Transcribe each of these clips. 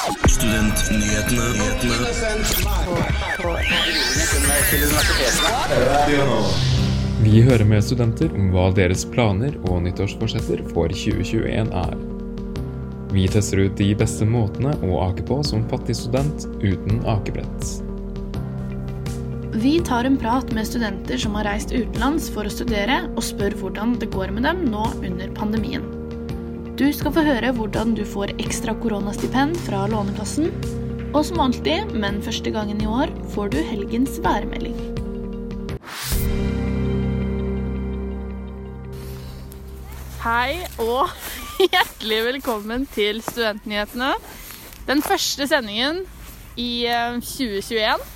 Studentnyhetene. Vi hører med studenter om hva deres planer og nyttårsforsetter for 2021 er. Vi tester ut de beste måtene å ake på som fattig student uten akebrett. Vi tar en prat med studenter som har reist utenlands for å studere, og spør hvordan det går med dem nå under pandemien. Du skal få høre hvordan du får ekstra koronastipend fra Lånekassen. Og som alltid, men første gangen i år, får du helgens værmelding. Hei og hjertelig velkommen til Studentnyhetene. Den første sendingen i eh, 2021.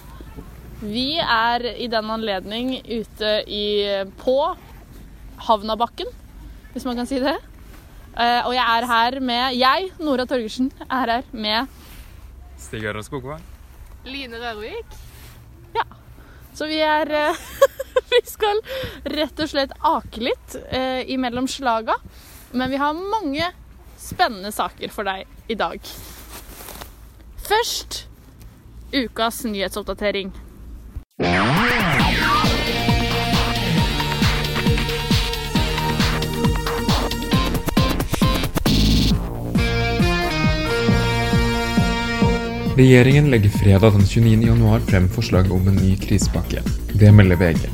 Vi er i den anledning ute i, på Havnabakken, hvis man kan si det. Eh, Og jeg er her med Jeg, Nora Torgersen, er her med Stig Aron Skogvang. Line Rørvik. Ja. Så vi er uh, Vi skal rett og slett ake litt uh, imellom slaga. Men vi har mange spennende saker for deg i dag. Først ukas nyhetsoppdatering. Regjeringen legger fredag den 29. januar frem forslag om en ny krisepakke. Det melder VG.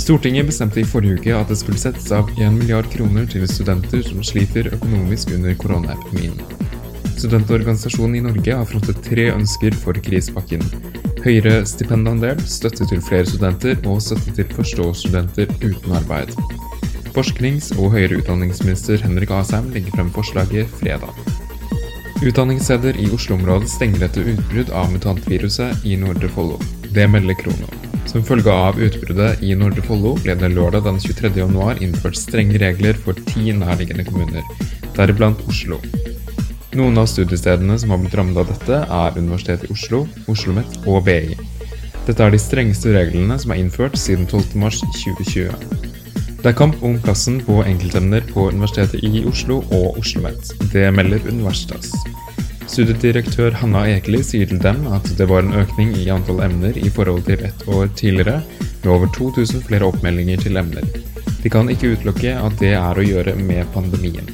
Stortinget bestemte i forrige uke at det skulle settes av 1 milliard kroner til studenter som sliter økonomisk under koronaepidemien. Studentorganisasjonen i Norge har frontet tre ønsker for krisepakken. Høyere stipendandel, støtte til flere studenter og støtte til førsteårsstudenter uten arbeid. Forsknings- og høyere utdanningsminister Henrik Asheim legger frem forslaget fredag. Utdanningssteder i Oslo-området stenger etter utbrudd av mutantviruset i Nordre Follo. Det melder Krono. Som følge av utbruddet i Nordre Follo ble det lørdag den 23. januar innført strenge regler for ti nærliggende kommuner, deriblant Oslo. Noen av studiestedene som har blitt rammet av dette, er Universitetet i Oslo, OsloMet og BI. Dette er de strengeste reglene som er innført siden 12. mars 2020. Det er kamp om plassen på enkeltemner på Universitetet i Oslo og OsloMet. Det melder Universitas. Studiedirektør Hanna Ekeli sier til dem at det var en økning i antall emner i forhold til ett år tidligere, med over 2000 flere oppmeldinger til emner. De kan ikke utelukke at det er å gjøre med pandemien.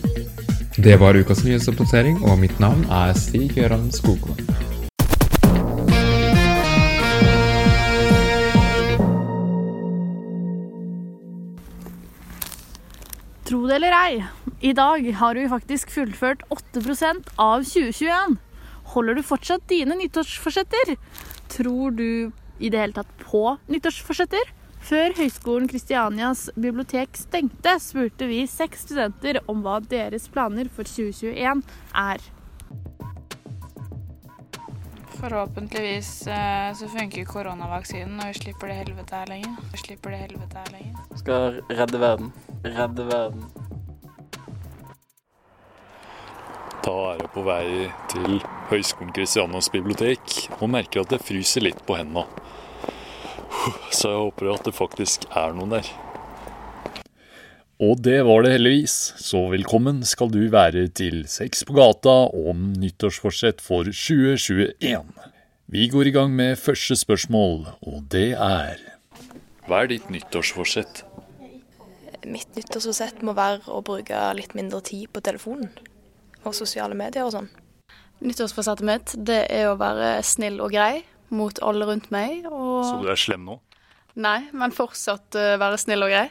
Det var ukas nyhetsoppdatering, og mitt navn er Stig Gøran Skogvold. Tro det eller ei, i dag har vi faktisk fullført 8% av 2021. Holder du fortsatt dine nyttårsforsetter? Tror du i det hele tatt på nyttårsforsetter? Før Høgskolen Kristianias bibliotek stengte, spurte vi seks studenter om hva deres planer for 2021 er. Forhåpentligvis eh, så funker koronavaksinen, og vi slipper det helvete her lenger. Vi slipper det helvete her lenger. Skal redde verden. Redde verden. Da er jeg på vei til Høgskolen Kristianias bibliotek og merker at det fryser litt på hendene. Så jeg håper at det faktisk er noen der. Og det var det heldigvis, så velkommen skal du være til Sex på gata om nyttårsforsett for 2021. Vi går i gang med første spørsmål, og det er Hva er ditt nyttårsforsett? Mitt nyttårsforsett må være å bruke litt mindre tid på telefonen og sosiale medier og sånn. Nyttårsforsettet mitt det er å være snill og grei mot alle rundt meg. Og Så du er slem nå? Nei, men fortsatt uh, være snill og grei.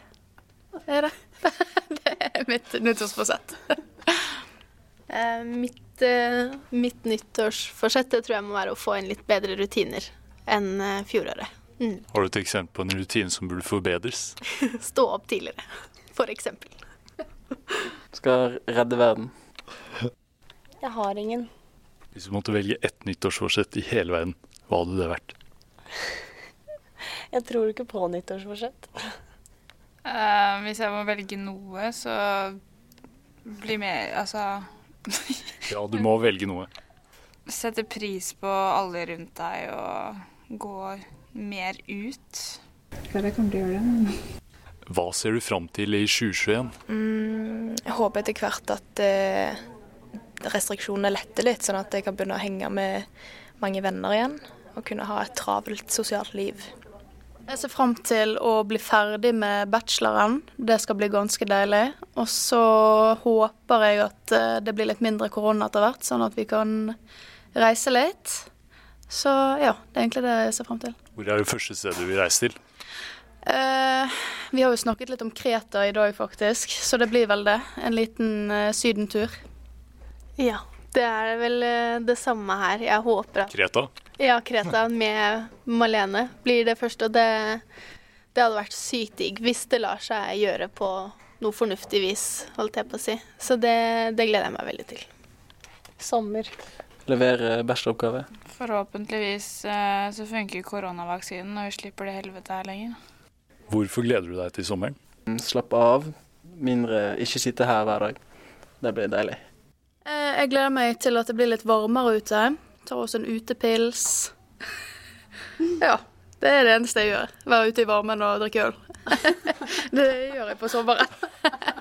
Er det? det er mitt nyttårsforsett. Eh, mitt, eh, mitt nyttårsforsett det tror jeg må være å få inn litt bedre rutiner enn eh, fjoråret. Mm. Har du et eksempel på en rutine som burde forbedres? Stå opp tidligere, for eksempel. Skal redde verden. Jeg har ingen. Hvis du måtte velge ett nyttårsforsett i hele verden, hva hadde det vært? Jeg tror ikke på nyttårsforsett. Uh, hvis jeg må velge noe, så bli mer Altså Ja, du må velge noe. Sette pris på alle rundt deg og gå mer ut. Jeg kommer til å gjøre det. Hva ser du fram til i 2021? Mm, jeg håper etter hvert at eh, restriksjonene letter litt, sånn at jeg kan begynne å henge med mange venner igjen. Og kunne ha et travelt sosialt liv. Jeg ser fram til å bli ferdig med bacheloren. Det skal bli ganske deilig. Og så håper jeg at eh, det blir litt mindre korona etter hvert, sånn at vi kan reise litt. Så ja, det er egentlig det jeg ser fram til. Hvor er det første stedet du vil reise til? Uh, vi har jo snakket litt om Kreta i dag, faktisk, så det blir vel det. En liten uh, sydentur. Ja, det er vel eh, det samme her. Jeg håper at Kreta? Ja, Kreta med Malene blir det første. Og det, det hadde vært sykt digg hvis det lar seg gjøre på noe fornuftig vis, holdt jeg på å si. Så det, det gleder jeg meg veldig til. Sommer. Levere bacheloroppgave. Forhåpentligvis eh, så funker koronavaksinen, og vi slipper det helvete her lenger. Hvorfor gleder du deg til sommeren? Slappe av. Mindre Ikke sitte her hver dag. Det blir deilig. Eh, jeg gleder meg til at det blir litt varmere ute. Tar også en utepils. Ja. Det er det eneste jeg gjør. Være ute i varmen og drikke øl. Det gjør jeg på sommeren.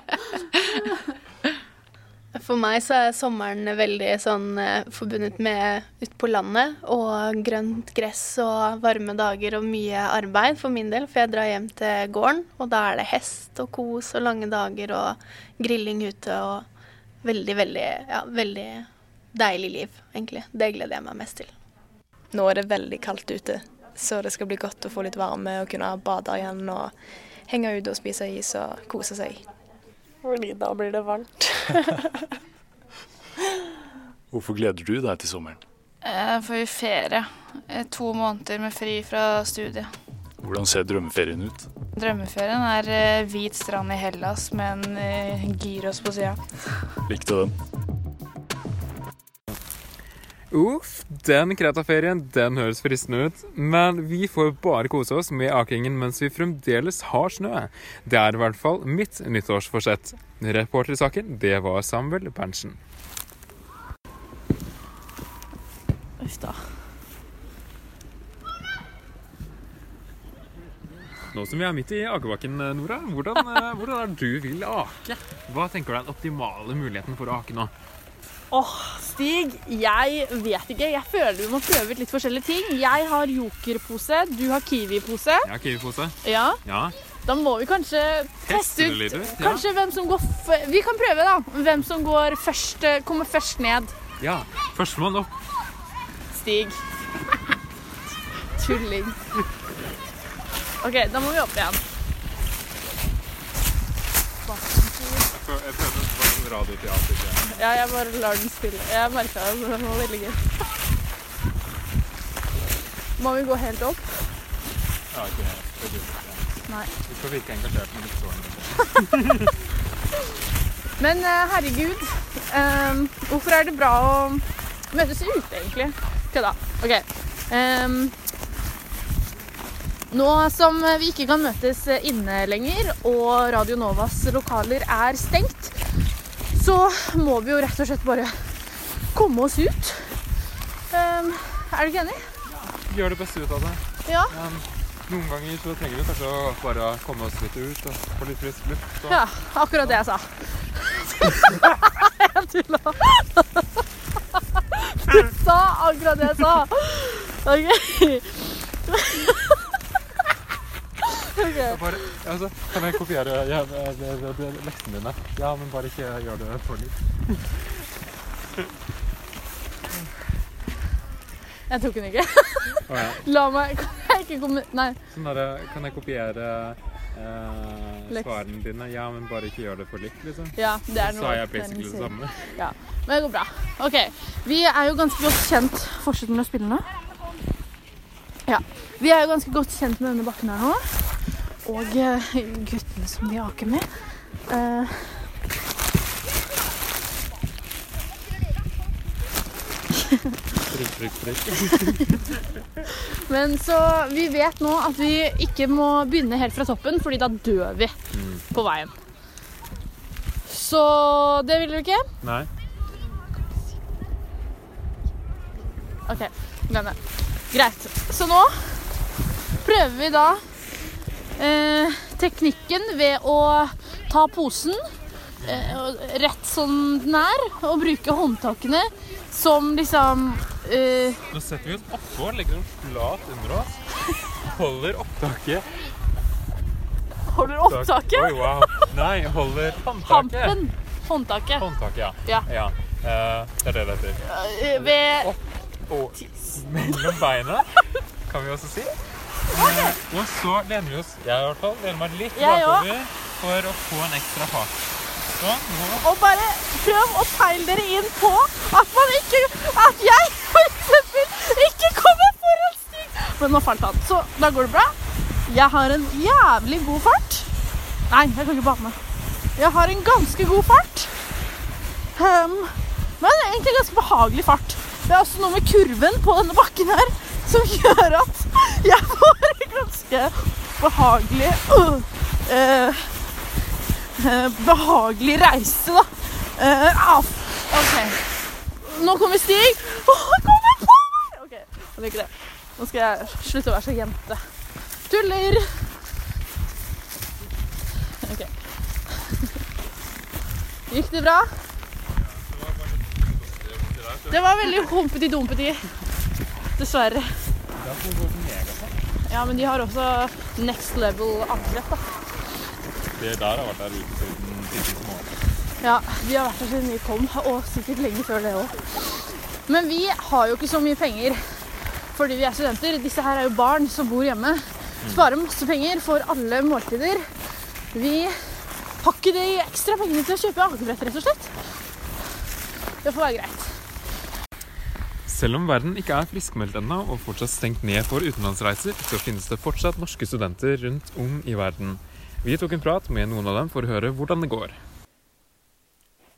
For meg så er sommeren veldig sånn eh, forbundet med ute på landet og grønt gress og varme dager og mye arbeid for min del, for jeg drar hjem til gården, og da er det hest og kos og lange dager og grilling ute og veldig, veldig, ja, veldig deilig liv, egentlig. Det gleder jeg meg mest til. Nå er det veldig kaldt ute, så det skal bli godt å få litt varme og kunne bade igjen og henge ute og spise is og kose seg. Fordi da blir det varmt. Hvorfor gleder du deg til sommeren? For får vi ferie. Eh, To måneder med fri fra studiet. Hvordan ser drømmeferien ut? Drømmeferien er eh, hvit strand i Hellas med en eh, gyros på sida. Likte den. Uff, den Kreta-ferien, den høres fristende ut. Men vi får bare kose oss med akingen mens vi fremdeles har snø. Det er i hvert fall mitt nyttårsforsett. Reporter i saken, det var Samuel Berntsen. Uff da. Nå som vi er midt i akebakken, Nora, hvordan, eh, hvordan er du vil ake? Hva tenker du er den optimale muligheten for å ake nå? Åh, Stig, jeg vet ikke. Jeg føler vi må prøve ut litt forskjellige ting. Jeg har jokerpose, du har kiwipose. Jeg har kiwipose. Ja, Ja, da må vi kanskje Teste ut litt ja. Kanskje hvem som går Vi kan prøve, da. Hvem som går først, eh, kommer først ned. ja. Førstemann opp. Stig. Tulling. OK, da må vi opp igjen. Jeg prøver. Radioteater. Ja, jeg bare lar den spille. Jeg merka det, men den var veldig gøy. Må vi gå helt opp? Ja, ikke helt. Ikke. Nei. Du skal virke engasjert men ikke så der. Men eh, herregud, um, hvorfor er det bra å møtes ute, egentlig? Kødda. OK. Um, nå som vi ikke kan møtes inne lenger, og Radio Novas lokaler er stengt, så må vi jo rett og slett bare komme oss ut. Um, er du ikke enig? Ja, Gjør det beste ut av det. Ja. Um, noen ganger så trenger vi kanskje å bare komme oss litt ut og få litt frisk luft. Og... Ja, akkurat det jeg sa. jeg tulla. Du sa akkurat det jeg sa. OK. Bare, altså, kan jeg kopiere ja, leksene dine? Ja, men bare ikke gjør det for litt. Jeg tok den ikke. Ja. La meg Kan jeg ikke komme Nei. Sånn der, kan jeg kopiere eh, svarene dine? Ja, men bare ikke gjør det for litt, liksom. Ja, det er Så sa jeg basically det samme. Ja, Men det går bra. OK. Vi er jo ganske godt kjent Fortsetter med å spille nå? Ja. Vi er jo ganske godt kjent med denne bakken her nå. Og eh, guttene som vi aker med. Eh, frykk, prikk, prikk. Men så vi vet nå at vi ikke må begynne helt fra toppen, fordi da dør vi på veien. Så det vil du ikke? Nei. OK, glem det. Greit. Så nå prøver vi da eh, teknikken ved å ta posen, eh, rett som den er, og bruke håndtakene som liksom eh, Nå setter vi oss oppå, legger oss flat under oss. Holder opptaket. Holder opptaket? Oi, wow. Nei, holder håndtaket. Hampen. Håndtaket. Håndtaket, ja. Ja. ja. Eh, det er det det heter. Ved Opp Og mellom beina, kan vi også si. Eh, og så lener vi oss, jeg i hvert fall, lener meg litt bakover for å få en ekstra fart. Sånn. Og bare prøv å peile dere inn på at man ikke At jeg for eksempel ikke kommer foran stig. Men nå falt han. Så da går det bra. Jeg har en jævlig god fart. Nei, jeg kan ikke bane. Jeg har en ganske god fart. Um, men egentlig ganske behagelig fart. Det er også noe med kurven på denne bakken her som gjør at jeg får ganske behagelig uh, eh, eh, behagelig reise, da. Uh. OK. Nå kommer Stig. Han kommer på meg! OK, jeg liker det. Nå skal jeg slutte å være så jente. Tuller. OK. Gikk det bra? Det var veldig humpeti-dumpeti. Dessverre. Ja, men de har også next level angrep, da. Det der har vært der ute siden tidlig morgen. Ja, de har vært her siden vi kom, og sikkert lenge før det òg. Men vi har jo ikke så mye penger fordi vi er studenter. Disse her er jo barn som bor hjemme. Sparer masse penger for alle måltider. Vi har ikke de ekstra pengene til å kjøpe akebrett, rett og slett. Det får være greit. Selv om verden ikke er friskmeldt ennå og fortsatt stengt ned for utenlandsreiser, så finnes det fortsatt norske studenter rundt om i verden. Vi tok en prat med noen av dem for å høre hvordan det går.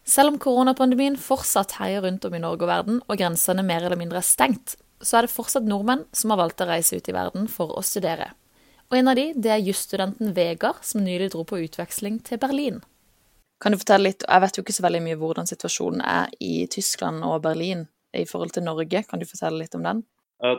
Selv om koronapandemien fortsatt herjer rundt om i Norge og verden, og grensene mer eller mindre er stengt, så er det fortsatt nordmenn som har valgt å reise ut i verden for å studere. Og en av de, det er jusstudenten Vegard, som nylig dro på utveksling til Berlin. Kan du fortelle litt, Jeg vet jo ikke så veldig mye hvordan situasjonen er i Tyskland og Berlin i forhold til Norge. Kan du fortelle litt om den?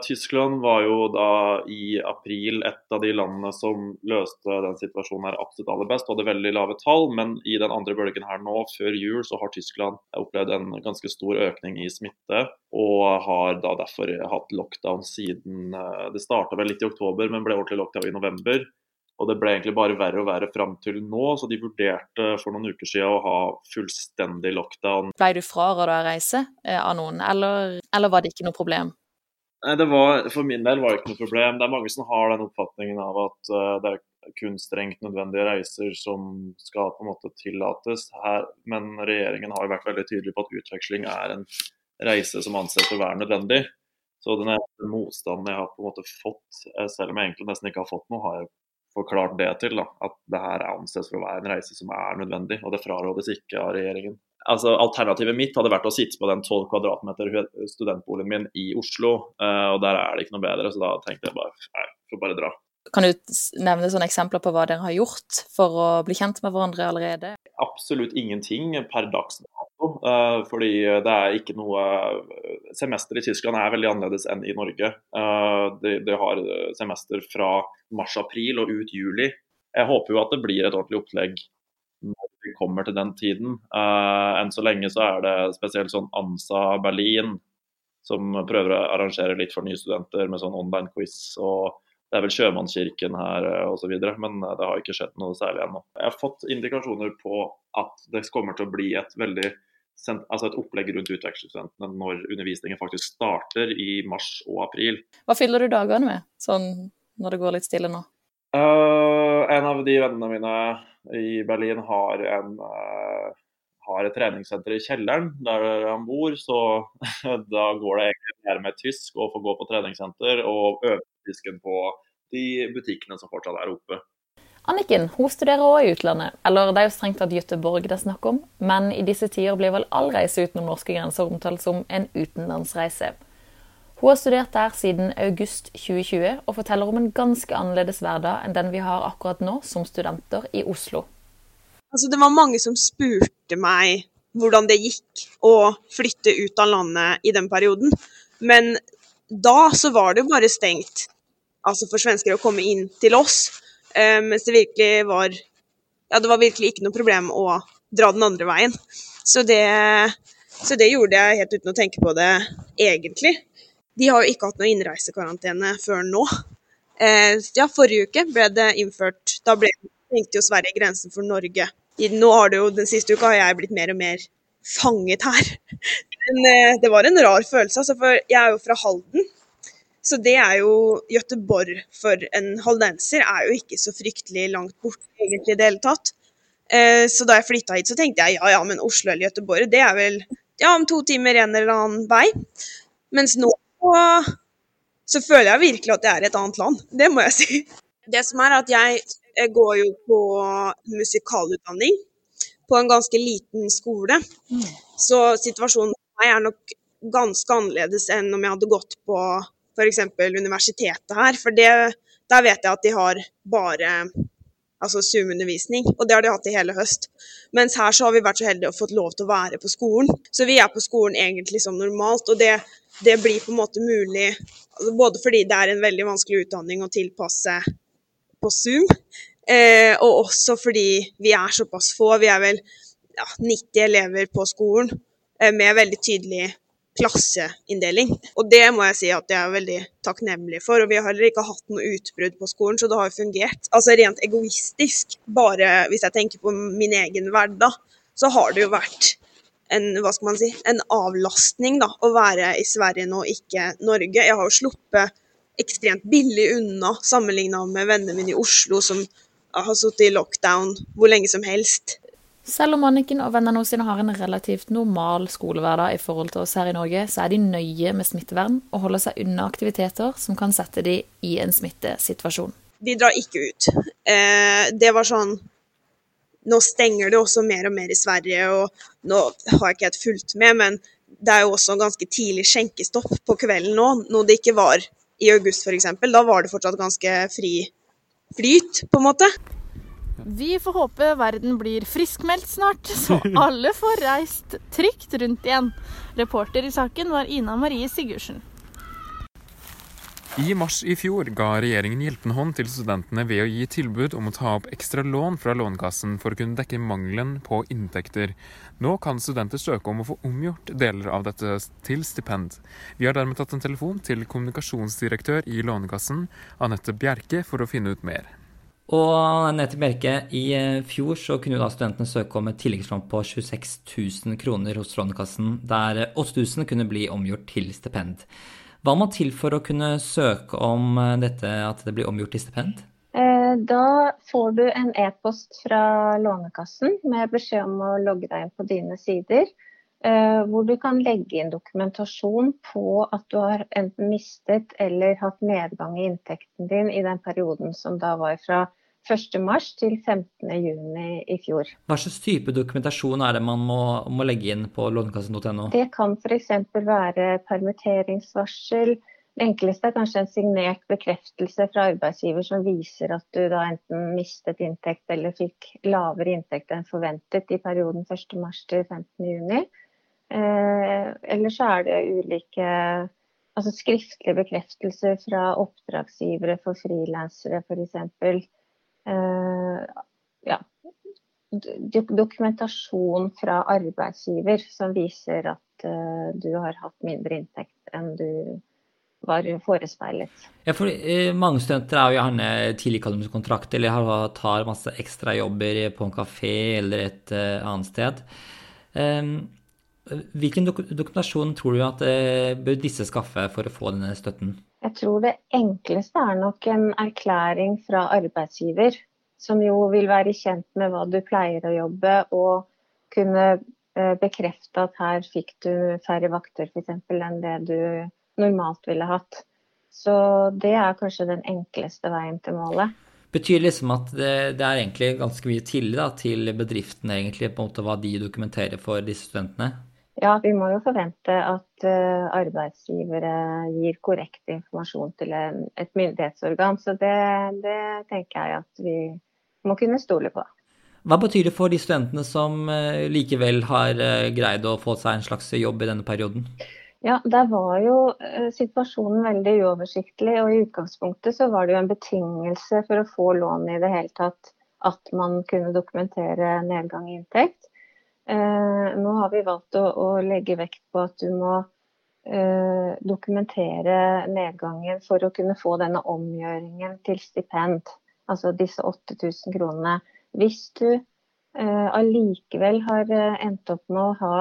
Tyskland var jo da i april et av de landene som løste den situasjonen her absolutt aller best. Hadde veldig lave tall, men i den andre bølgen her nå, før jul, så har Tyskland opplevd en ganske stor økning i smitte. Og har da derfor hatt lockdown siden eh, Det starta vel litt i oktober, men ble ordentlig lockdown i november. Og det ble egentlig bare verre og verre fram til nå, så de vurderte for noen uker siden å ha fullstendig lockdown. Ble du fraråda å reise eh, av noen, eller, eller var det ikke noe problem? Nei, det var, For min del var det ikke noe problem. Det er mange som har den oppfatningen av at uh, det er kun strengt nødvendige reiser som skal på en måte tillates her. Men regjeringen har vært veldig tydelig på at utveksling er en reise som anses å være nødvendig. Så den motstanden jeg har på en måte fått, eh, selv om jeg egentlig nesten ikke har fått noe, har jeg forklart det til. Da, at det her anses for å være en reise som er nødvendig, og det frarådes ikke av regjeringen. Altså, alternativet mitt hadde vært å sitte på den 12 kvadratmeter studentboligen min i Oslo, uh, og der er det ikke noe bedre, så da tenkte jeg bare nei, får bare dra. Kan du nevne sånne eksempler på hva dere har gjort for å bli kjent med hverandre allerede? Absolutt ingenting per dags dato, uh, fordi det er ikke noe Semester i Tyskland er veldig annerledes enn i Norge. Uh, de, de har semester fra mars-april og ut juli. Jeg håper jo at det blir et ordentlig opplegg når vi kommer til den tiden. Enn så lenge så er det spesielt sånn ANSA Berlin som prøver å arrangere litt for nye studenter med sånn online quiz. og Det er vel Sjømannskirken her uh, osv., men det har ikke skjedd noe særlig ennå. Jeg har fått indikasjoner på at det kommer til å bli et veldig altså et opplegg rundt utvekslingsstudentene når undervisningen faktisk starter i mars og april. Hva fyller du dagene med, sånn når det går litt stille nå? Uh, en av de vennene mine i Berlin har, en, uh, har et treningssenter i kjelleren der han bor, så da går det egentlig mer med tysk å få gå på treningssenter og øve tysken på de butikkene som fortsatt er oppe. Anniken hun studerer også i utlandet, eller det er jo strengt tatt Göteborg det er snakk om, men i disse tider blir vel all reise utenom norske grenser omtalt som en utenlandsreise. Hun har studert der siden august 2020 og forteller om en ganske annerledes hverdag enn den vi har akkurat nå som studenter i Oslo. Altså, det var mange som spurte meg hvordan det gikk å flytte ut av landet i den perioden. Men da så var det jo bare stengt altså for svensker å komme inn til oss. Uh, mens det virkelig var Ja, det var virkelig ikke noe problem å dra den andre veien. Så det, så det gjorde jeg helt uten å tenke på det, egentlig. De har jo ikke hatt noe innreisekarantene før nå. Eh, ja, forrige uke ble det innført Da ble, tenkte jo Sverige grensen for Norge. Nå har det jo, Den siste uka har jeg blitt mer og mer fanget her. Men eh, det var en rar følelse, altså, for jeg er jo fra Halden. Så det er jo Gøteborg for en haldenser er jo ikke så fryktelig langt borte egentlig i det hele tatt. Eh, så da jeg flytta hit, så tenkte jeg ja ja, men Oslo eller Gøteborg, det er vel ja, om to timer en eller annen vei. Mens nå så føler jeg virkelig at jeg er i et annet land. Det må jeg si. Det som er at jeg går jo på musikalutdanning på en ganske liten skole. Så situasjonen for meg er nok ganske annerledes enn om jeg hadde gått på f.eks. universitetet her. For det, der vet jeg at de har bare altså Zoom-undervisning, og det har de hatt i hele høst. Mens her så har vi vært så heldige og fått lov til å være på skolen. Så vi er på skolen egentlig som normalt, og det, det blir på en måte mulig altså både fordi det er en veldig vanskelig utdanning å tilpasse på Zoom, eh, og også fordi vi er såpass få. Vi er vel ja, 90 elever på skolen eh, med veldig tydelig klasseinndeling. Og det må jeg si at jeg er veldig takknemlig for. Og vi har heller ikke hatt noe utbrudd på skolen, så det har fungert. Altså rent egoistisk, bare hvis jeg tenker på min egen hverdag, så har det jo vært en, hva skal man si, en avlastning da, å være i Sverige nå, ikke Norge. Jeg har jo sluppet ekstremt billig unna sammenligna med vennene mine i Oslo som har sittet i lockdown hvor lenge som helst. Selv om Anniken og vennene sine har en relativt normal skolehverdag i forhold til oss her i Norge, så er de nøye med smittevern og holder seg unna aktiviteter som kan sette de i en smittesituasjon. De drar ikke ut. Eh, det var sånn Nå stenger det også mer og mer i Sverige, og nå har jeg ikke helt fulgt med, men det er jo også ganske tidlig skjenkestopp på kvelden nå, noe det ikke var i august f.eks. Da var det fortsatt ganske fri flyt, på en måte. Vi får håpe verden blir friskmeldt snart, så alle får reist trygt rundt igjen. Reporter i saken var Ina Marie Sigurdsen. I mars i fjor ga regjeringen hjelpende hånd til studentene ved å gi tilbud om å ta opp ekstra lån fra Lånekassen for å kunne dekke mangelen på inntekter. Nå kan studenter søke om å få omgjort deler av dette til stipend. Vi har dermed tatt en telefon til kommunikasjonsdirektør i Lånekassen, Anette Bjerke, for å finne ut mer. Og Anette Bjerke, i fjor så kunne da studentene søke om et tilleggslån på 26 000 kroner hos Lånekassen, der 8000 kunne bli omgjort til stipend. Hva må til for å kunne søke om dette, at det blir omgjort til stipend? Da får du en e-post fra Lånekassen med beskjed om å logge deg inn på dine sider. Hvor du kan legge inn dokumentasjon på at du har enten mistet eller hatt nedgang i inntekten din i den perioden som da var fra 1.3 til 15.6 i fjor. Hva slags type dokumentasjon er det man må, må legge inn på lånekassen.no? Det kan f.eks. være permitteringsvarsel. Det enkleste er kanskje en signert bekreftelse fra arbeidsgiver som viser at du da enten mistet inntekt eller fikk lavere inntekt enn forventet i perioden 1.3 til 15.6. Eh, eller så er det ulike altså skriftlige bekreftelser fra oppdragsgivere for frilansere f.eks. Uh, ja, dokumentasjon fra arbeidsgiver som viser at uh, du har hatt mindre inntekt enn du var forespeilet. Ja, for uh, Mange studenter er jo gjerne tidlig kontrakt eller tar masse ekstrajobber på en kafé eller et annet sted. Um, hvilken dokumentasjon tror du at bør disse skaffe for å få denne støtten? Jeg tror det enkleste er nok en erklæring fra arbeidsgiver, som jo vil være kjent med hva du pleier å jobbe, og kunne bekrefte at her fikk du færre vakter f.eks. enn det du normalt ville hatt. Så det er kanskje den enkleste veien til målet. Betyr liksom at det, det er egentlig ganske mye tillit til bedriftene, egentlig, på en måte hva de dokumenterer for disse studentene? Ja, vi må jo forvente at uh, arbeidsgivere gir korrekt informasjon til en, et myndighetsorgan. Så det, det, tenker jeg at vi må kunne stole på. Hva betyr det for de studentene som uh, likevel har greid å få seg en slags jobb i denne perioden? Ja, Der var jo situasjonen veldig uoversiktlig. og I utgangspunktet så var det jo en betingelse for å få lån i det hele tatt at man kunne dokumentere nedgang i inntekt. Eh, nå har vi valgt å, å, legge vekt på at du må eh, dokumentere nedgangen for å kunne få denne omgjøringen til stipend, altså disse 8000 kronene. Hvis du eh, allikevel har eh, endt opp med å ha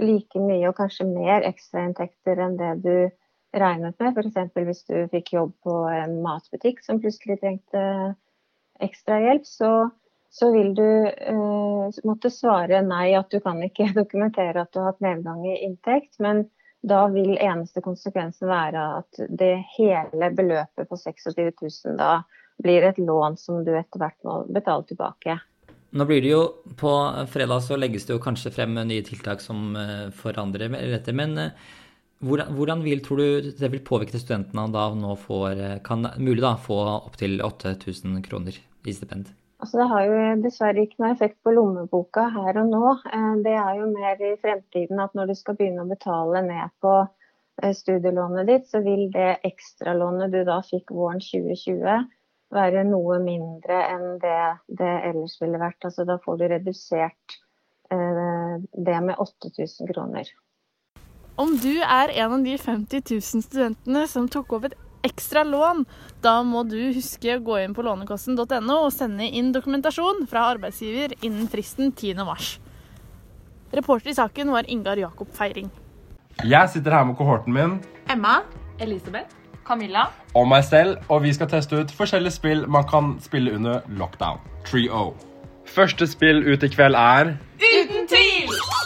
like mye og kanskje mer ekstrainntekter enn det du regnet med, f.eks. hvis du fikk jobb på en matbutikk som plutselig trengte ekstra hjelp, så så vil du eh, måtte svare nei, at du kan ikke dokumentere at du har hatt nedgang i inntekt. Men da vil eneste konsekvensen være at det hele beløpet på 26 000 da blir et lån som du etter hvert må betale tilbake. Nå blir det jo På fredag så legges det jo kanskje frem nye tiltak som eh, forandrer dette. Men eh, hvordan, hvordan vil, tror du det vil påvirke studentene da nå får, eh, kan mulig da få opptil 8000 kroner i stipend? Altså, det har jo dessverre ikke noe effekt på lommeboka her og nå. Eh, det er jo mer i fremtiden at når du skal begynne å betale ned på eh, studielånet ditt, så vil det ekstralånet du da fikk våren 2020 være noe mindre enn det det ellers ville vært. Altså, da får du redusert eh, det med 8000 kroner. Om du er en av de 50 000 studentene som tok opp et ekstra lån, da må du huske å gå inn på lånekassen.no og sende inn dokumentasjon fra arbeidsgiver innen fristen 10.3. Reporter i saken var Ingar Jakob Feiring. Jeg sitter her med kohorten min. Emma. Elisabeth. Camilla. Og meg selv, og vi skal teste ut forskjellige spill man kan spille under lockdown. 3-0. Første spill ut i kveld er Uten tvil!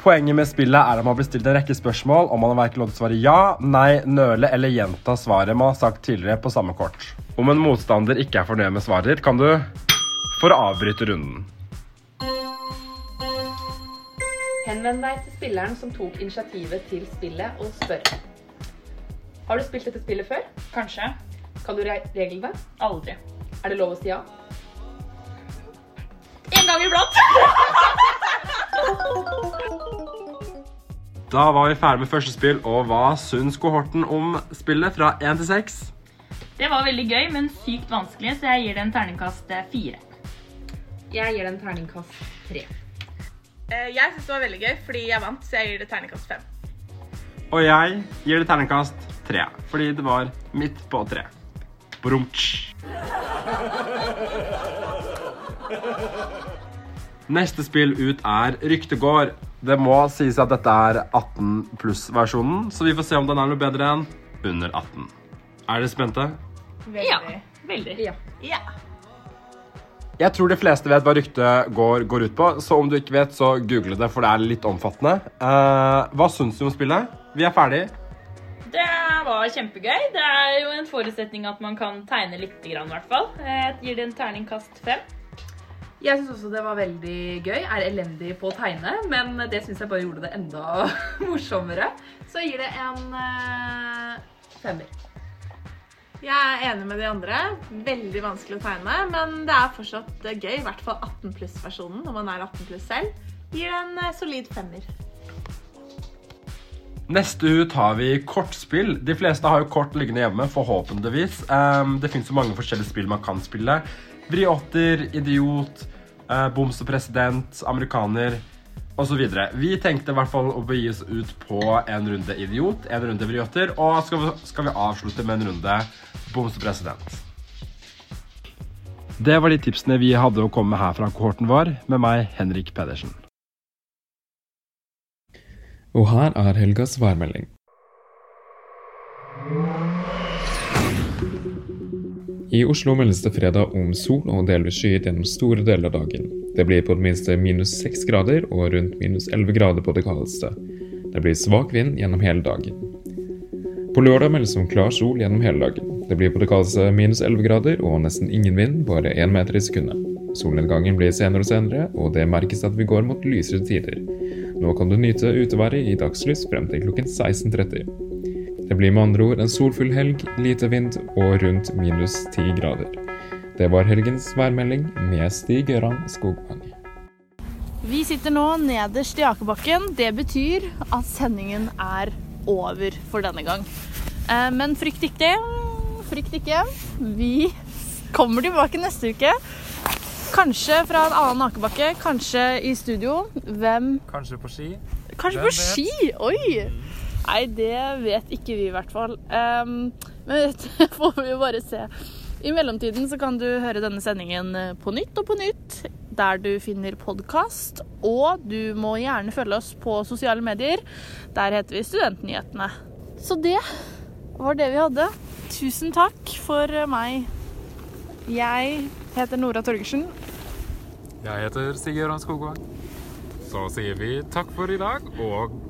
Poenget med spillet er at man blir stilt en rekke spørsmål, og man har verken lov til å svare ja, nei, nøle eller gjenta svaret man har sagt tidligere på samme kort. Om en motstander ikke er fornøyd med svaret ditt, kan du for å avbryte runden. Henvend deg til spilleren som tok initiativet til spillet, og spør. Har du spilt dette spillet før? Kanskje. Kan du reglene? Aldri. Er det lov å si ja? En gang iblant! Da var vi ferdig med første spill, og hva syns kohorten om spillet fra 1 til 6? Det var veldig gøy, men sykt vanskelig, så jeg gir det en terningkast 4. Jeg gir det en terningkast 3. Eh, jeg syns det var veldig gøy fordi jeg vant, så jeg gir det terningkast 5. Og jeg gir det terningkast 3, fordi det var midt på 3. Brumtsj. Neste spill ut er Ryktegård. Det må sies at dette er 18 pluss-versjonen, så vi får se om den er noe bedre enn under 18. Er dere spente? Veldig. Ja. Veldig. Ja. ja. Jeg tror de fleste vet hva Ryktegård går ut på, så om du ikke vet, så google det, for det er litt omfattende. Uh, hva syns du om spillet? Vi er ferdig. Det var kjempegøy. Det er jo en forutsetning at man kan tegne litt, i hvert fall. Jeg gir det en terningkast fem. Jeg syns også det var veldig gøy. Er elendig på å tegne, men det syns jeg bare gjorde det enda morsommere. Så jeg gir det en uh, femmer. Jeg er enig med de andre. Veldig vanskelig å tegne, men det er fortsatt gøy. I hvert fall 18 pluss-versjonen når man er 18 pluss selv. Gir en uh, solid femmer. Neste ut har vi kortspill. De fleste har jo kort liggende hjemme, forhåpentligvis. Um, det fins så mange forskjellige spill man kan spille. Briotter, idiot, eh, boms og president, amerikaner osv. Vi tenkte i hvert fall å begi oss ut på en runde idiot, en runde briotter, og skal vi, skal vi avslutte med en runde boms president. Det var de tipsene vi hadde å komme med her fra kohorten vår, med meg, Henrik Pedersen. Og her er helgas værmelding. I Oslo meldes det fredag om sol og delvis skyet gjennom store deler av dagen. Det blir på det minste minus 6 grader og rundt minus 11 grader på det kaldeste. Det blir svak vind gjennom hele dagen. På lørdag meldes det om klar sol gjennom hele dagen. Det blir på det kaldeste minus 11 grader og nesten ingen vind, bare 1 meter i sekundet. Solnedgangen blir senere og senere, og det merkes at vi går mot lysere tider. Nå kan du nyte uteværet i dagslys frem til klokken 16.30. Det blir med andre ord en solfull helg, lite vind og rundt minus ti grader. Det var helgens værmelding med Stig Gøran Skogvang. Vi sitter nå nederst i akebakken. Det betyr at sendingen er over for denne gang. Eh, men frykt ikke. Frykt ikke. Vi kommer tilbake neste uke. Kanskje fra en annen akebakke, kanskje i studio. Hvem Kanskje på ski? Kanskje Hvem på ski? Oi! Nei, det vet ikke vi i hvert fall. Um, men det får vi jo bare se. I mellomtiden så kan du høre denne sendingen eh, på nytt og på nytt der du finner podkast. Og du må gjerne følge oss på sosiale medier. Der heter vi Studentnyhetene. Så det var det vi hadde. Tusen takk for meg. Jeg heter Nora Torgersen. Jeg heter Sigurd Skogvang. Så sier vi takk for i dag, og